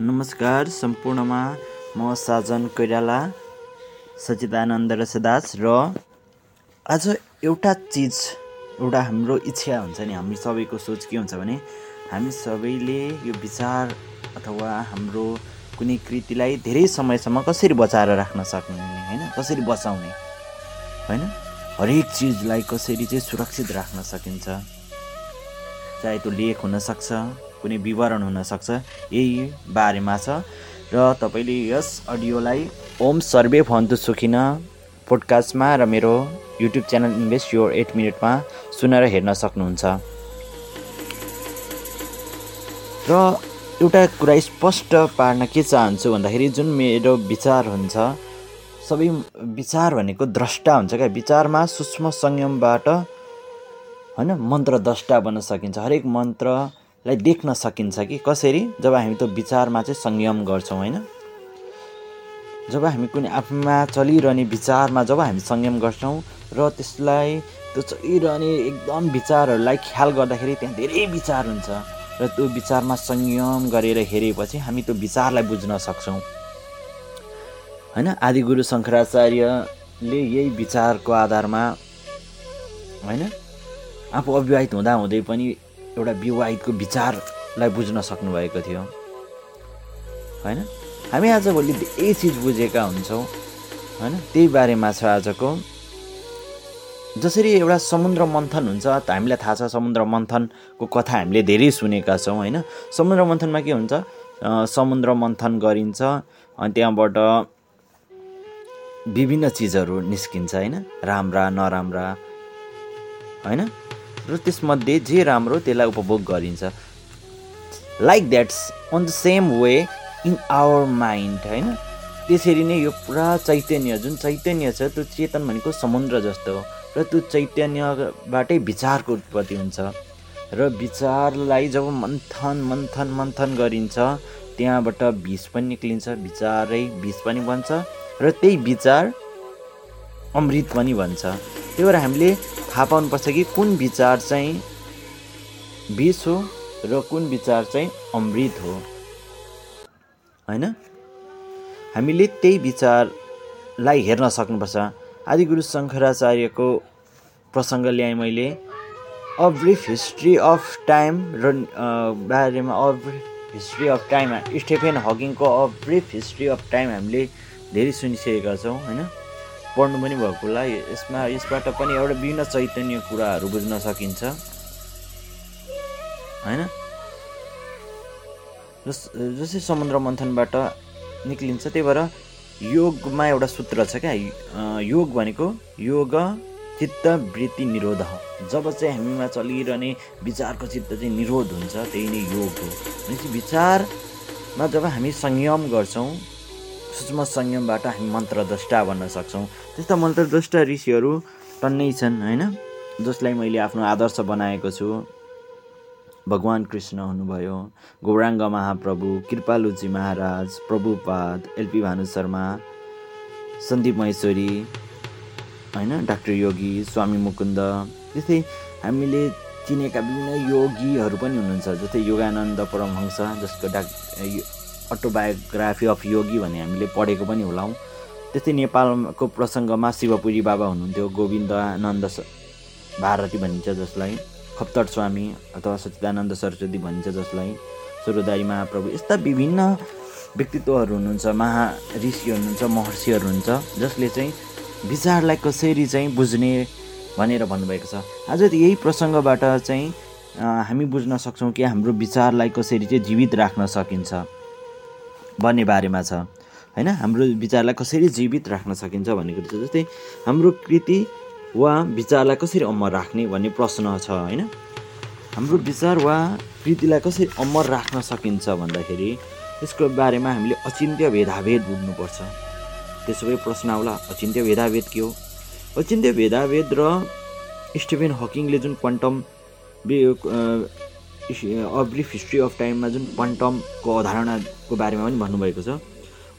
नमस्कार सम्पूर्णमा म साजन कोइराला सचिदानन्द रसदास र आज एउटा चिज एउटा हाम्रो इच्छा हुन्छ नि हामी सबैको सोच के हुन्छ भने हामी सबैले यो विचार अथवा हाम्रो कुनै कृतिलाई धेरै समयसम्म कसरी बचाएर राख्न सक्ने होइन? कसरी बचाउने होइन? हरेक चिजलाई कसरी चाहिँ सुरक्षित राख्न सकिन्छ? चाहे त्यो लेख हुनसक्छ कुनै विवरण हुनसक्छ यही बारेमा छ। र तपाईँले यस अडियोलाई ओम सर्वे भन्तु सुखिन पोडकास्टमा र मेरो YouTube channel invest your eight मिनटमा सुनेर हेर्न सक्नुहुन्छ। र एउटा कुरा स्पष्ट पार्न के चाहन्छु भन्दाखेरि जुन मेरो विचार हुन्छ सबै विचार भनेको द्रष्टा हुन्छ क्या। विचारमा सूक्ष्म संयमबाट होइन मन्त्र द्रष्टा बन्न सकिन्छ। हरेक मन्त्र लाई देख्न सकिन्छ कि? कसरी? जब हामी त्यो विचारमा चाहिँ संयम गर्छौँ होइन? जब हामी कुनै आफूमा चलिरहने विचारमा जब हामी संयम गर्छौँ र त्यसलाई त्यो चलिरहने एकदम विचारहरूलाई ख्याल गर्दाखेरि त्यहाँ धेरै विचार हुन्छ र त्यो विचारमा संयम गरेर हेरेपछि हामी त्यो विचारलाई बुझ्न सक्छौँ। होइन? आदिगुरु शङ्कराचार्यले यही विचारको आधारमा होइन? आफू अविवाहित हुँदा हुँदै पनि एउटा विवाहितको विचारलाई बुझ्न सक्नुभएको थियो। होइन? हामी आजभोलि धेरै चिज बुझेका हुन्छौँ। होइन? त्यही बारेमा छ आजको। जसरी एउटा समुद्र मन्थन हुन्छ त हामीलाई थाहा छ समुद्र मन्थनको कथा हामीले धेरै सुनेका छौँ होइन? समुद्र मन्थनमा के हुन्छ? समुद्र मन्थन गरिन्छ अनि त्यहाँबाट विभिन्न चिजहरू निस्किन्छ होइन? राम्रा नराम्रा होइन? र त्यसमध्ये जे राम्रो त्यसलाई उपभोग गरिन्छ। Like that's on the same way in our mind होइन? त्यसरी नै यो पुरा चैतन्य जुन चैतन्य छ त्यो चेतन भनेको समुद्र जस्तो हो। र त्यो चैतन्यबाटै विचारको उत्पत्ति हुन्छ। र विचारलाई जब मन्थन मन्थन मन्थन गरिन्छ त्यहाँबाट विष पनि निक्लिन्छ विचारै विष पनि बन्छ र त्यही विचार अमृत पनि भन्छ त्यही भएर हामीले थाहा पाउनुपर्छ कि कुन विचार चाहिँ विष हो र कुन विचार चाहिँ अमृत हो। होइन? हामीले त्यही विचारलाई हेर्न सक्नुपर्छ। आदिगुरु शङ्कराचार्यको प्रसङ्ग ल्याएँ मैले। A brief history of time र बारेमा a brief history of time Stephen हकिङको a brief history of time हामीले धेरै सुनिसकेका छौँ होइन? पढ्नु पनि भएको होला। यसमा यसबाट पनि एउटा विभिन्न चैतन्य कुराहरू बुझ्न सकिन्छ। होइन? जस जस्तै समुद्र मन्थनबाट निक्लिन्छ त्यही भएर योगमा एउटा सूत्र छ क्या। योग भनेको योग चित्त वृत्ति निरोध जब चाहिँ हामीमा चलिरहने विचारको चित्त चाहिँ निरोध हुन्छ त्यही नै योग हो। भनेपछि विचारमा जब हामी संयम गर्छौँ सूक्ष्म संयमबाट हामी मन्त्र द्रष्टा बन्न सक्छौँ। त्यस्ता मन्त्र द्रष्टा ऋषिहरू टन्नै छन् होइन? जसलाई मैले आफ्नो आदर्श बनाएको छु। भगवान् कृष्ण हुनुभयो गौराङ्ग महाप्रभु कृपालुजी महाराज प्रभुपाद एलपी भानु शर्मा सन्दीप महेश्वरी होइन? डाक्टर योगी स्वामी मुकुन्द त्यस्तै हामीले चिनेका विभिन्न योगीहरू पनि हुनुहुन्छ जस्तै योगानन्द परमहंस जसको डाक अटोबायोग्राफी अफ योगी भन्ने हामीले पढेको पनि होलाौँ त्यस्तै नेपालको प्रसङ्गमा शिवपुरी बाबा हुनुहुन्थ्यो गोविन्दानन्द भारती भनिन्छ जसलाई खप्तड स्वामी अथवा सचिदानन्द सरस्वती भनिन्छ जसलाई स्वरोदारी महाप्रभु यस्ता विभिन्न व्यक्तित्वहरू हुनुहुन्छ महा ऋषि हुनुहुन्छ महर्षिहरू हुनुहुन्छ जसले चाहिँ विचारलाई कसरी चाहिँ बुझ्ने भनेर भन्नुभएको छ। आज यही प्रसङ्गबाट चाहिँ हामी बुझ्न सक्छौँ कि हाम्रो विचारलाई कसरी चाहिँ जीवित राख्न सकिन्छ। भन्ने बारेमा छ। होइन? हाम्रो विचारलाई कसरी जीवित राख्न सकिन्छ भन्ने कुरो जस्तै हाम्रो कृति वा विचारलाई कसरी अमर राख्ने भन्ने प्रश्न छ होइन? हाम्रो विचार वा कृतिलाई कसरी अमर राख्न सकिन्छ भन्दाखेरि यसको बारेमा हामीले अचिन्त्य भेदाभेद बुझ्नुपर्छ। त्यसो भए प्रश्न आउला अचिन्त्य भेदाभेद के हो? अचिन्त्य भेदाभेद र स्टिफेन हकिङले जुन quantum a brief history of टाइममा जुन क्वान्टमको अवधारणाको बारेमा पनि भन्नुभएको छ।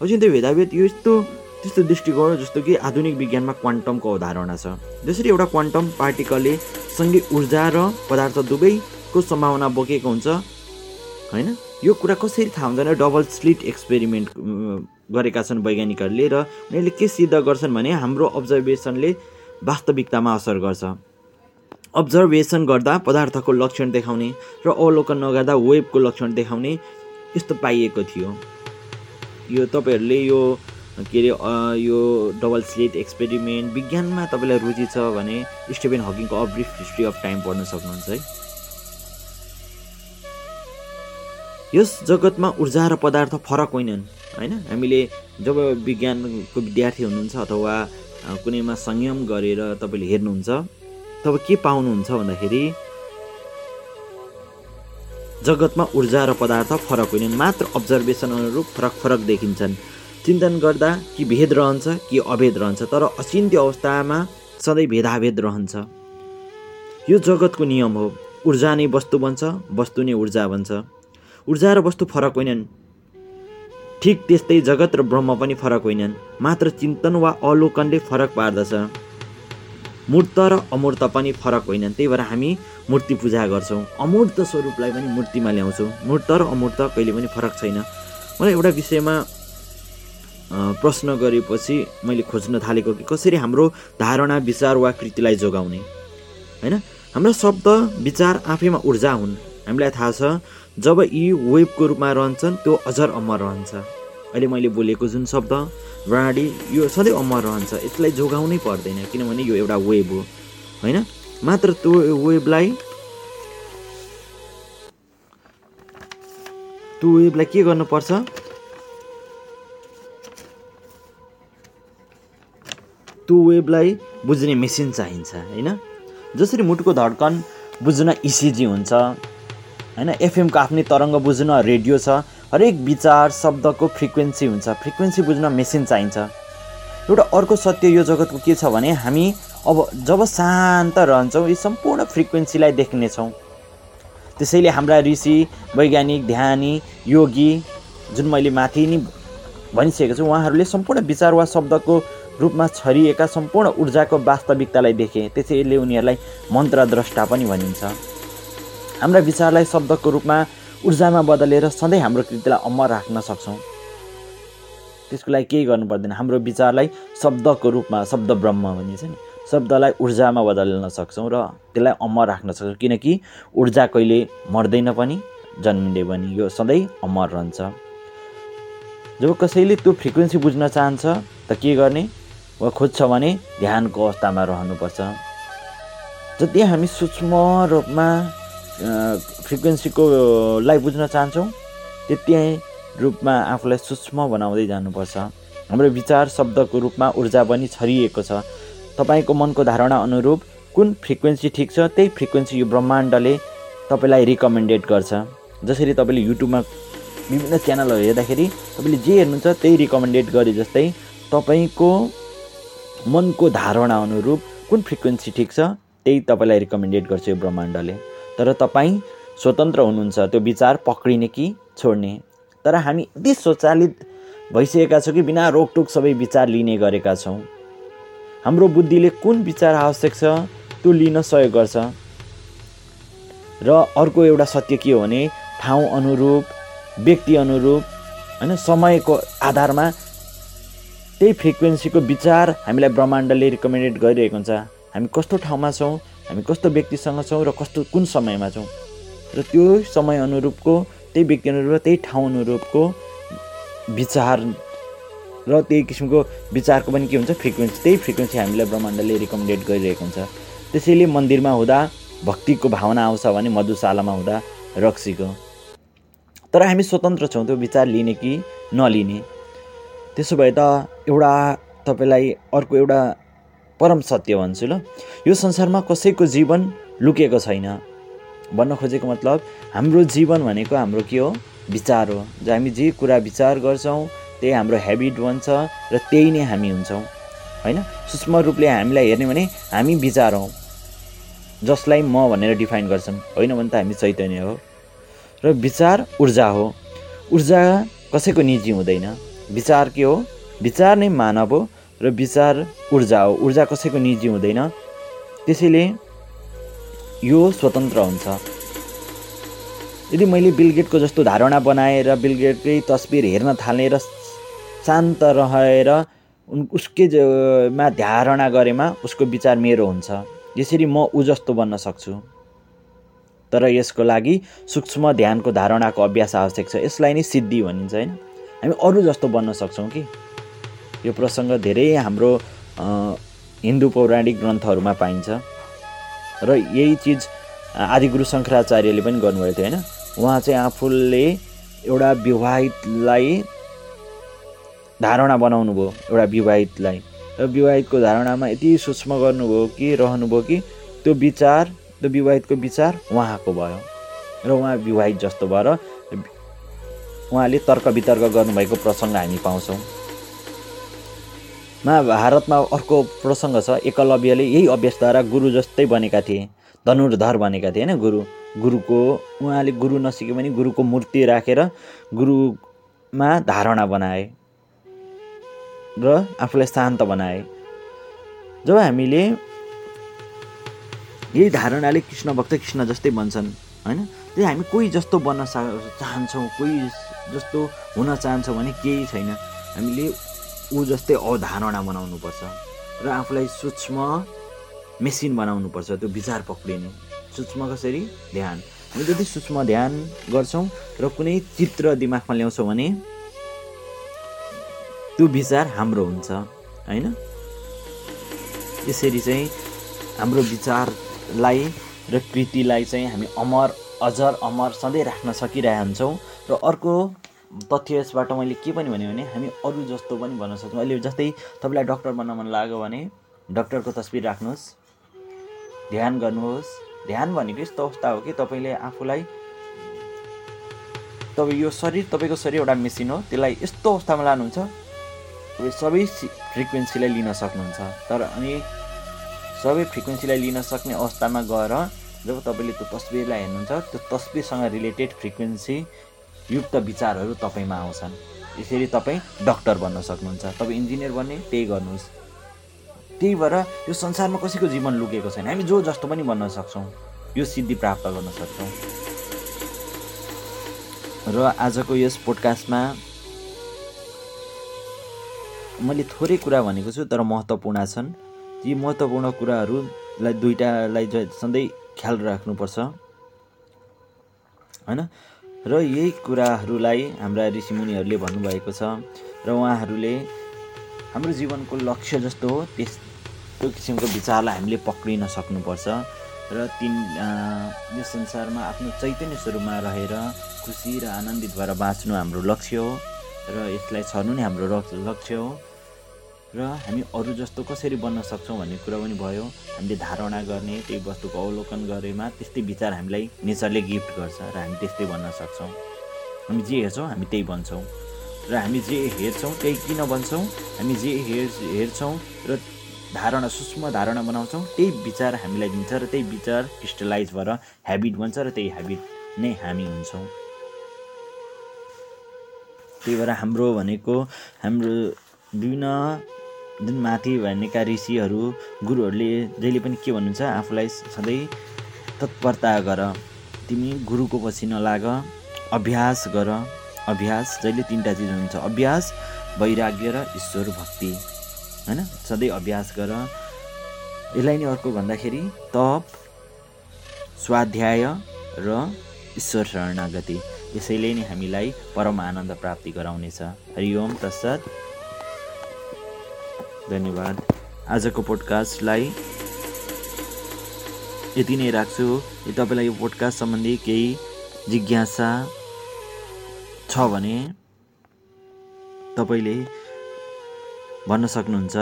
अझै त्यो भेदाभेद यो यस्तो त्यस्तो दृष्टिकोण जस्तो कि आधुनिक विज्ञानमा क्वान्टमको अवधारणा छ। जसरी एउटा क्वान्टम पार्टिकलले सँगै ऊर्जा र पदार्थ दुवैको सम्भावना बोकेको हुन्छ होइन? यो कुरा कसरी थाहा हुँदैन डबल स्लिट एक्सपेरिमेन्ट गरेका छन् वैज्ञानिकहरूले र उनीहरूले के सिद्ध गर्छन् भने हाम्रो अब्जर्भेसनले वास्तविकतामा असर गर्छ। अब्जर्भेसन गर्दा पदार्थको लक्षण देखाउने र अवलोकन नगर्दा वेबको लक्षण देखाउने यस्तो पाइएको थियो। यो तपाईँहरूले यो के अरे यो डबल स्लेट एक्सपेरिमेन्ट विज्ञानमा तपाईँलाई रुचि छ भने Stephen हकिङको a brief history of time पढ्न सक्नुहुन्छ है। यस जगतमा ऊर्जा र पदार्थ फरक होइनन् होइन? हामीले जब विज्ञानको विद्यार्थी हुनुहुन्छ अथवा कुनैमा संयम गरेर तपाईँले हेर्नुहुन्छ तब के पाउनुहुन्छ भन्दाखेरि जगतमा ऊर्जा र पदार्थ फरक होइनन् मात्र अब्जर्भेसन अनुरूप फरक फरक देखिन्छन्। चिन्तन गर्दा कि भेद रहन्छ कि अभेद रहन्छ तर अचिन्त्य अवस्थामा सधैँ भेदाभेद रहन्छ। यो जगतको नियम हो। ऊर्जा नै वस्तु बन्छ वस्तु नै ऊर्जा बन्छ। ऊर्जा र वस्तु फरक होइनन्। ठिक त्यस्तै जगत र ब्रह्म पनि फरक होइनन्। मात्र चिन्तन वा अवलोकनले फरक पार्दछ। मूर्त र अमूर्त पनि फरक होइनन् त्यही भएर हामी मूर्ति पूजा गर्छौँ। अमूर्त स्वरूपलाई पनि मूर्तिमा ल्याउँछौँ। मूर्त र अमूर्त कहिले पनि फरक छैन। मलाई एउटा विषयमा प्रश्न गरेपछि मैले खोज्न थालेको कि कसरी हाम्रो धारणा विचार वा कृतिलाई जोगाउने? होइन? हाम्रो शब्द विचार आफैमा ऊर्जा हुन्। हामीलाई थाहा छ जब यी वेबको रूपमा रहन्छन् त्यो अझर अमर रहन्छ। अहिले मैले बोलेको जुन शब्द प्रणाली यो सधैँ अमर रहन्छ यसलाई जोगाउनै पर्दैन किनभने यो एउटा वेब हो होइन? मात्र त्यो वेबलाई त्यो वेबलाई के गर्नुपर्छ? त्यो वेबलाई बुझ्ने मेसिन चाहिन्छ होइन? जसरी मुटुको धड्कन बुझ्न इसिजी हुन्छ होइन? एफएमको आफ्नै तरङ्ग बुझ्न रेडियो छ हरेक विचार शब्दको फ्रिक्वेन्सी हुन्छ। फ्रिक्वेन्सी बुझ्न मेसिन चाहिन्छ। एउटा अर्को सत्य यो जगतको के छ भने हामी अब जब शान्त रहन्छौँ यी सम्पूर्ण फ्रिक्वेन्सीलाई देख्नेछौँ। त्यसैले हाम्रा ऋषि वैज्ञानिक ध्यानी योगी जुन मैले माथि नै भनिसकेको छु उहाँहरूले सम्पूर्ण विचार वा शब्दको रूपमा छरिएका सम्पूर्ण ऊर्जाको वास्तविकतालाई देखे। त्यसैले उनीहरूलाई मन्त्र द्रष्टा पनि भनिन्छ। हाम्रा विचारलाई शब्दको रूपमा ऊर्जामा बदलेर सधैँ हाम्रो कृतिलाई अमर राख्न सक्छौँ। त्यसको लागि केही गर्नु पर्दैन। हाम्रो विचारलाई शब्दको रूपमा शब्द ब्रह्म भनिन्छ नि। शब्दलाई ऊर्जामा बदल्न सक्छौँ र त्यसलाई अमर राख्न सक्छौँ। किनकि ऊर्जा कहिले मर्दैन पनि जन्मिँदै पनि यो सधैँ अमर रहन्छ। जब कसैले त्यो फ्रिक्वेन्सी बुझ्न चाहन्छ त के गर्ने? वा खोज्छ भने ध्यानको अवस्थामा रहनुपर्छ। जति हामी सूक्ष्म रूपमा फ्रिक्वेन्सीको लाई बुझ्न चाहन्छौँ त्यति रूपमा आफूलाई सूक्ष्म बनाउँदै जानुपर्छ। हाम्रो विचार शब्दको रूपमा ऊर्जा पनि छरिएको छ। तपाईँको मनको धारणा अनुरूप कुन फ्रिक्वेन्सी ठिक छ त्यही फ्रिक्वेन्सी यो ब्रह्माण्डले तपाईँलाई रिकमेन्डेड गर्छ। जसरी तपाईँले युट्युबमा विभिन्न च्यानलहरू हेर्दाखेरि तपाईँले जे हेर्नुहुन्छ त्यही रिकमेन्डेड गरे जस्तै तपाईँको मनको धारणा अनुरूप कुन फ्रिक्वेन्सी ठिक छ त्यही तपाईँलाई रिकमेन्डेड गर्छ यो ब्रह्माण्डले। तर तपाईँ स्वतन्त्र हुनुहुन्छ त्यो विचार पक्रिने कि छोड्ने? तर हामी यति स्वचालित भइसकेका छौँ कि बिना रोकटोक सबै विचार लिने गरेका छौँ। हाम्रो बुद्धिले कुन विचार आवश्यक छ त्यो लिन सहयोग गर्छ। र अर्को एउटा सत्य के हो भने ठाउँ अनुरूप व्यक्ति अनुरूप होइन समयको आधारमा त्यही फ्रिक्वेन्सीको विचार हामीलाई ब्रह्माण्डले रिकमेन्डेड गरिरहेको हुन्छ। हामी कस्तो ठाउँमा छौँ हामी कस्तो व्यक्तिसँग छौँ र कस्तो कुन समयमा छौँ? र त्यो समय अनुरूपको त्यही व्यक्ति अनुरूप त्यही ठाउँ अनुरूपको विचार र त्यही किसिमको विचारको पनि के हुन्छ? फ्रिक्वेन्सी त्यही फ्रिक्वेन्सी हामीलाई ब्रह्माण्डले रिकमेन्डेड गरिरहेको हुन्छ। त्यसैले मन्दिरमा हुँदा भक्तिको भावना आउँछ भने मधुशालामा हुँदा रक्सीको। तर हामी स्वतन्त्र छौँ त्यो विचार लिने कि नलिने? त्यसो भए त एउटा तपाईँलाई अर्को एउटा परम सत्य भन्छु ल। यो संसारमा कसैको जीवन लुकेको छैन। भन्न खोजेको मतलब हाम्रो जीवन भनेको हाम्रो के हो? विचार हो। हामी जे कुरा विचार गर्छौँ त्यही हाम्रो हेबिट बन्छ र त्यही नै हामी हुन्छौँ। होइन? सूक्ष्म रूपले हामीलाई हेर्ने भने हामी विचार हौँ। जसलाई म भनेर डिफाइन गर्छौँ होइन भने त हामी चैतन्य हो। र विचार ऊर्जा हो। ऊर्जा कसैको निजी हुँदैन। विचार के हो? विचार नै मानव हो। र विचार ऊर्जा हो। ऊर्जा कसैको निजी हुँदैन। त्यसैले यो स्वतन्त्र हुन्छ। यदि मैले बिलगेटको जस्तो धारणा बनाएर बिलगेटकै तस्बिर हेर्न थालेँ र शान्त रहेर उन उसकै मा धारणा गरेमा उसको विचार मेरो हुन्छ। यसरी म ऊ जस्तो बन्न सक्छु। तर यसको लागि सूक्ष्म ध्यानको धारणाको अभ्यास आवश्यक छ। यसलाई नै सिद्धि भनिन्छ होइन? हामी अरू जस्तो बन्न सक्छौँ कि? यो प्रसङ्ग धेरै हाम्रो हिन्दू पौराणिक ग्रन्थहरूमा पाइन्छ। र यही चिज आदिगुरु शङ्कराचार्यले पनि गर्नुभएको थियो होइन? उहाँ चाहिँ आफूले एउटा विवाहितलाई धारणा बनाउनु भयो एउटा विवाहितलाई। र विवाहितको धारणामा यति सूक्ष्म गर्नुभयो कि रहनुभयो कि त्यो विचार त्यो विवाहितको विचार उहाँको भयो। र उहाँ विवाहित जस्तो भएर उहाँले तर्क वितर्क गर्नुभएको प्रसङ्ग हामी पाउँछौँ। महाभारतमा अर्को प्रसङ्ग छ। एकलव्यले यही अभ्यासद्वारा गुरु जस्तै बनेका थिए। धनुर्धर बनेका थिए होइन गुरु? गुरुको उहाँले गुरु नसिके पनि गुरुको मूर्ति राखेर गुरुमा धारणा बनाए र आफूलाई शान्त बनाए। जब हामीले यही धारणाले कृष्ण भक्त कृष्ण जस्तै बन्छन् होइन? त्यही हामी कोही जस्तो बन्न चाहन्छौँ कोही जस्तो हुन चाहन्छौँ भने केही छैन। हामीले ऊ जस्तै अवधारणा बनाउनुपर्छ र आफूलाई सूक्ष्म मेसिन बनाउनुपर्छ त्यो विचार पक्रिने। सूक्ष्म कसरी? ध्यान। हामी जति सूक्ष्म ध्यान गर्छौँ र कुनै चित्र दिमागमा ल्याउँछौँ भने त्यो विचार हाम्रो हुन्छ होइन? यसरी चाहिँ हाम्रो विचारलाई र कृतिलाई चाहिँ हामी अमर अजर अमर सधैँ राख्न सकिरहन्छौँ र अर्को तथ्य यसबाट मैले के पनि भने हामी अरू जस्तो पनि भन्न सक्छौँ। अहिले जस्तै तपाईँलाई डक्टर बन्न मन लाग्यो भने डक्टरको तस्बिर राख्नुहोस् ध्यान गर्नुहोस्। ध्यान भनेको यस्तो अवस्था हो कि तपाईँले आफूलाई तपाईँ यो शरीर तपाईँको शरीर एउटा मेसिन हो त्यसलाई यस्तो अवस्थामा लानुहुन्छ तपाईँ सबै फ्रिक्वेन्सीलाई लिन सक्नुहुन्छ। तर अनि सबै फ्रिक्वेन्सीलाई लिन सक्ने अवस्थामा गएर जब तपाईँले त्यो तस्बिरलाई हेर्नुहुन्छ त्यो तस्बिरसँग रिलेटेड फ्रिक्वेन्सी युक्त विचारहरू तपाईँमा आउँछन्। यसरी तपाईँ डक्टर बन्न सक्नुहुन्छ। तपाईँ इन्जिनियर बन्ने त्यही गर्नुहोस्। त्यही भएर यो संसारमा कसैको जीवन लुकेको छैन। हामी जो जस्तो पनि बन्न सक्छौँ यो सिद्धि प्राप्त गर्न सक्छौँ। र आजको यस पोडकास्टमा मैले थोरै कुरा भनेको छु तर महत्त्वपूर्ण छन्। ती महत्त्वपूर्ण कुराहरूलाई दुइटालाई सधैँ ख्याल राख्नुपर्छ। होइन? र यही कुराहरूलाई हाम्रा ऋषिमुनिहरूले भन्नुभएको छ र उहाँहरूले हाम्रो जीवनको लक्ष्य जस्तो हो त्यस्तो किसिमको विचारलाई हामीले पक्रिन सक्नुपर्छ र तिन यो संसारमा आफ्नो चैतन्य स्वरूपमा रहेर खुसी र आनन्दित भएर बाँच्नु हाम्रो लक्ष्य हो र यसलाई छर्नु नै हाम्रो लक्ष्य हो। र हामी अरू जस्तो कसरी बन्न सक्छौँ भन्ने कुरा पनि भयो। हामीले धारणा गर्ने त्यही वस्तुको अवलोकन गरेमा त्यस्तै विचार हामीलाई नेचरले गिफ्ट गर्छ र हामी त्यस्तै बन्न सक्छौँ। हामी जे हेर्छौँ हामी त्यही बन्छौँ। र हामी जे हेर्छौँ त्यही किन बन्छौँ? हामी जे हेर हेर्छौँ र धारणा सूक्ष्म धारणा बनाउँछौँ त्यही विचार हामीलाई दिन्छ र त्यही विचार क्रिस्टलाइज भएर ह्याबिट बन्छ र त्यही ह्याबिट नै हामी हुन्छौँ। त्यही भएर हाम्रो भनेको हाम्रो विभिन्न जुन माथि भनेका ऋषिहरू गुरुहरूले जहिले पनि के भन्नुहुन्छ आफूलाई सधैँ तत्परता गर। तिमी गुरुको पछि नलाग अभ्यास गर। अभ्यास जहिले तिनवटा चिज हुन्छ अभ्यास वैराग्य र ईश्वर भक्ति। होइन? सधैँ अभ्यास गर। यसलाई नै अर्को भन्दाखेरि तप स्वाध्याय र ईश्वर शरणागति। यसैले नै हामीलाई परम आनन्द प्राप्ति गराउनेछ। हरिओम तत्सत। धन्यवाद। आजको पोडकास्टलाई यति नै राख्छु। तपाईँलाई यो पोडकास्ट सम्बन्धी केही जिज्ञासा छ भने तपाईँले भन्न सक्नुहुन्छ।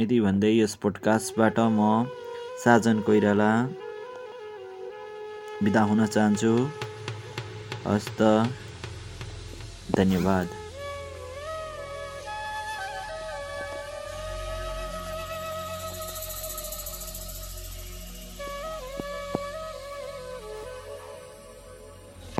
यति भन्दै यस पोडकास्टबाट म साजन कोइराला बिदा हुन चाहन्छु। हस्त धन्यवाद।